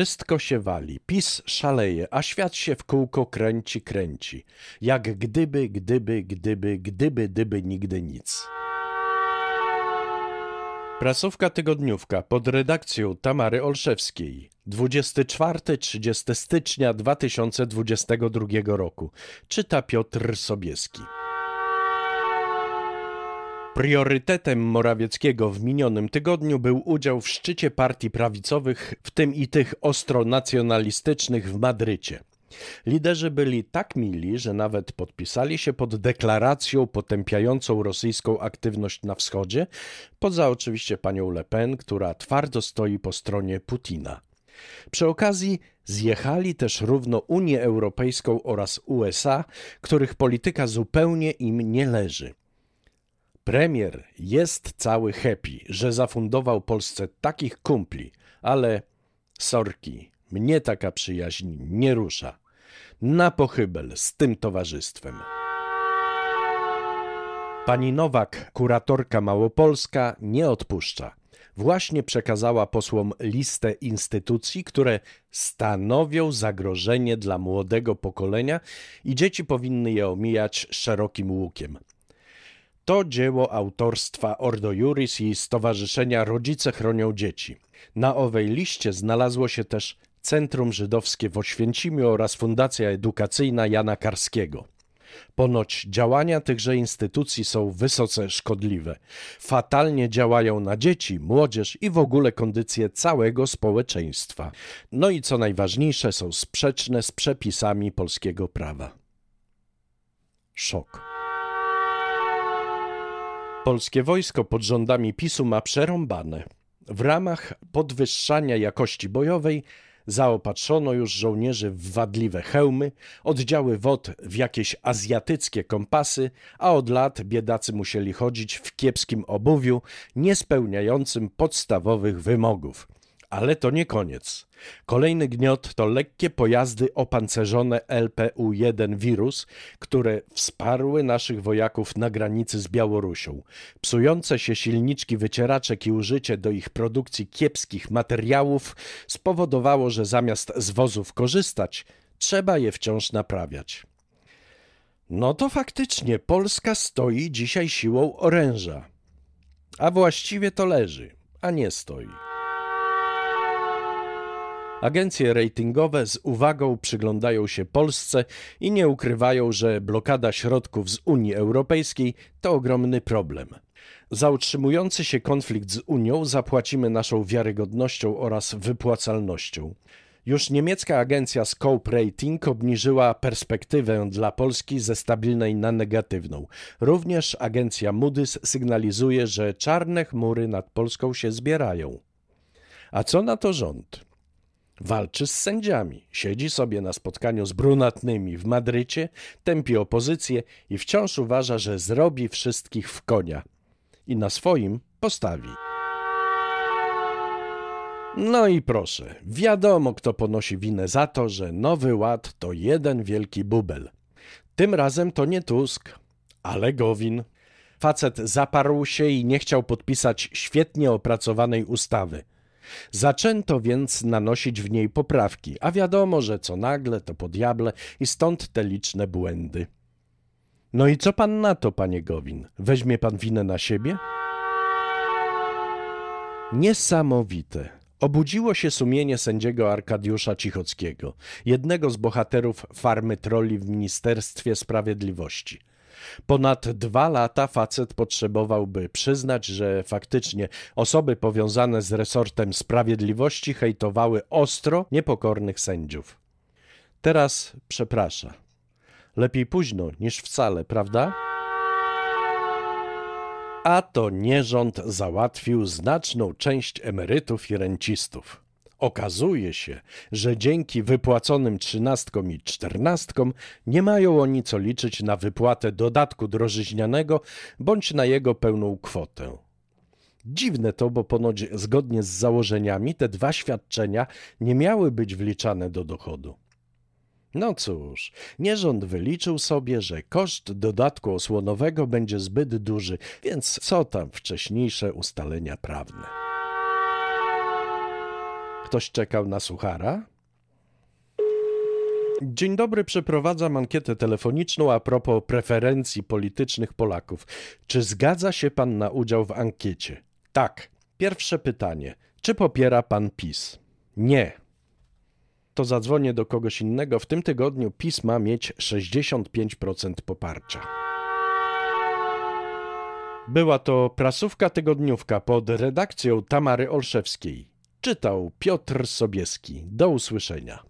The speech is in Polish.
Wszystko się wali, PiS szaleje, a świat się w kółko kręci, kręci. Jak gdyby, gdyby, gdyby, gdyby, gdyby nigdy nic. Prasówka tygodniówka pod redakcją Tamary Olszewskiej. 24-30 stycznia 2022 roku. Czyta Piotr Sobieski. Priorytetem Morawieckiego w minionym tygodniu był udział w szczycie partii prawicowych, w tym i tych ostro nacjonalistycznych w Madrycie. Liderzy byli tak mili, że nawet podpisali się pod deklaracją potępiającą rosyjską aktywność na wschodzie, poza oczywiście panią Le Pen, która twardo stoi po stronie Putina. Przy okazji zjechali też równo Unię Europejską oraz USA, których polityka zupełnie im nie leży. Premier jest cały happy, że zafundował Polsce takich kumpli, ale sorki, mnie taka przyjaźń nie rusza. Na pochybel z tym towarzystwem. Pani Nowak, kuratorka Małopolska, nie odpuszcza. Właśnie przekazała posłom listę instytucji, które stanowią zagrożenie dla młodego pokolenia i dzieci powinny je omijać szerokim łukiem. To dzieło autorstwa Ordo Juris i Stowarzyszenia Rodzice Chronią Dzieci. Na owej liście znalazło się też Centrum Żydowskie w Oświęcimiu oraz Fundacja Edukacyjna Jana Karskiego. Ponoć działania tychże instytucji są wysoce szkodliwe. Fatalnie działają na dzieci, młodzież i w ogóle kondycję całego społeczeństwa. No i co najważniejsze, są sprzeczne z przepisami polskiego prawa. Szok. Polskie wojsko pod rządami PiSu ma przerąbane. W ramach podwyższania jakości bojowej zaopatrzono już żołnierzy w wadliwe hełmy, oddziały WOD w jakieś azjatyckie kompasy, a od lat biedacy musieli chodzić w kiepskim obuwiu, niespełniającym podstawowych wymogów. Ale to nie koniec. Kolejny gniot to lekkie pojazdy opancerzone LPU-1 wirus, które wsparły naszych wojaków na granicy z Białorusią. Psujące się silniczki wycieraczek i użycie do ich produkcji kiepskich materiałów spowodowało, że zamiast z wozów korzystać, trzeba je wciąż naprawiać. No to faktycznie Polska stoi dzisiaj siłą oręża. A właściwie to leży, a nie stoi. Agencje ratingowe z uwagą przyglądają się Polsce i nie ukrywają, że blokada środków z Unii Europejskiej to ogromny problem. Za utrzymujący się konflikt z Unią zapłacimy naszą wiarygodnością oraz wypłacalnością. Już niemiecka agencja Scope Rating obniżyła perspektywę dla Polski ze stabilnej na negatywną. Również agencja Moody's sygnalizuje, że czarne chmury nad Polską się zbierają. A co na to rząd? Walczy z sędziami, siedzi sobie na spotkaniu z brunatnymi w Madrycie, tępi opozycję i wciąż uważa, że zrobi wszystkich w konia. I na swoim postawi. No i proszę, wiadomo kto ponosi winę za to, że Nowy Ład to jeden wielki bubel. Tym razem to nie Tusk, ale Gowin. Facet zaparł się i nie chciał podpisać świetnie opracowanej ustawy – Zaczęto więc nanosić w niej poprawki, a wiadomo, że co nagle to po diable i stąd te liczne błędy. No i co pan na to, panie Gowin? Weźmie pan winę na siebie? Niesamowite. Obudziło się sumienie sędziego Arkadiusza Cichockiego, jednego z bohaterów farmy troli w Ministerstwie Sprawiedliwości. Ponad dwa lata facet potrzebowałby przyznać, że faktycznie osoby powiązane z resortem sprawiedliwości hejtowały ostro niepokornych sędziów. Teraz przeprasza. Lepiej późno niż wcale, prawda? A to nie rząd załatwił znaczną część emerytów i rencistów. Okazuje się, że dzięki wypłaconym trzynastkom i czternastkom nie mają oni co liczyć na wypłatę dodatku drożyźnianego bądź na jego pełną kwotę. Dziwne to, bo ponoć zgodnie z założeniami te dwa świadczenia nie miały być wliczane do dochodu. No cóż, nie rząd wyliczył sobie, że koszt dodatku osłonowego będzie zbyt duży, więc co tam wcześniejsze ustalenia prawne. Ktoś czekał na suchara? Dzień dobry, przeprowadzam ankietę telefoniczną a propos preferencji politycznych Polaków. Czy zgadza się pan na udział w ankiecie? Tak. Pierwsze pytanie. Czy popiera pan PiS? Nie. To zadzwonię do kogoś innego. W tym tygodniu PiS ma mieć 65% poparcia. Była to prasówka tygodniówka pod redakcją Tamary Olszewskiej. Czytał Piotr Sobieski. Do usłyszenia.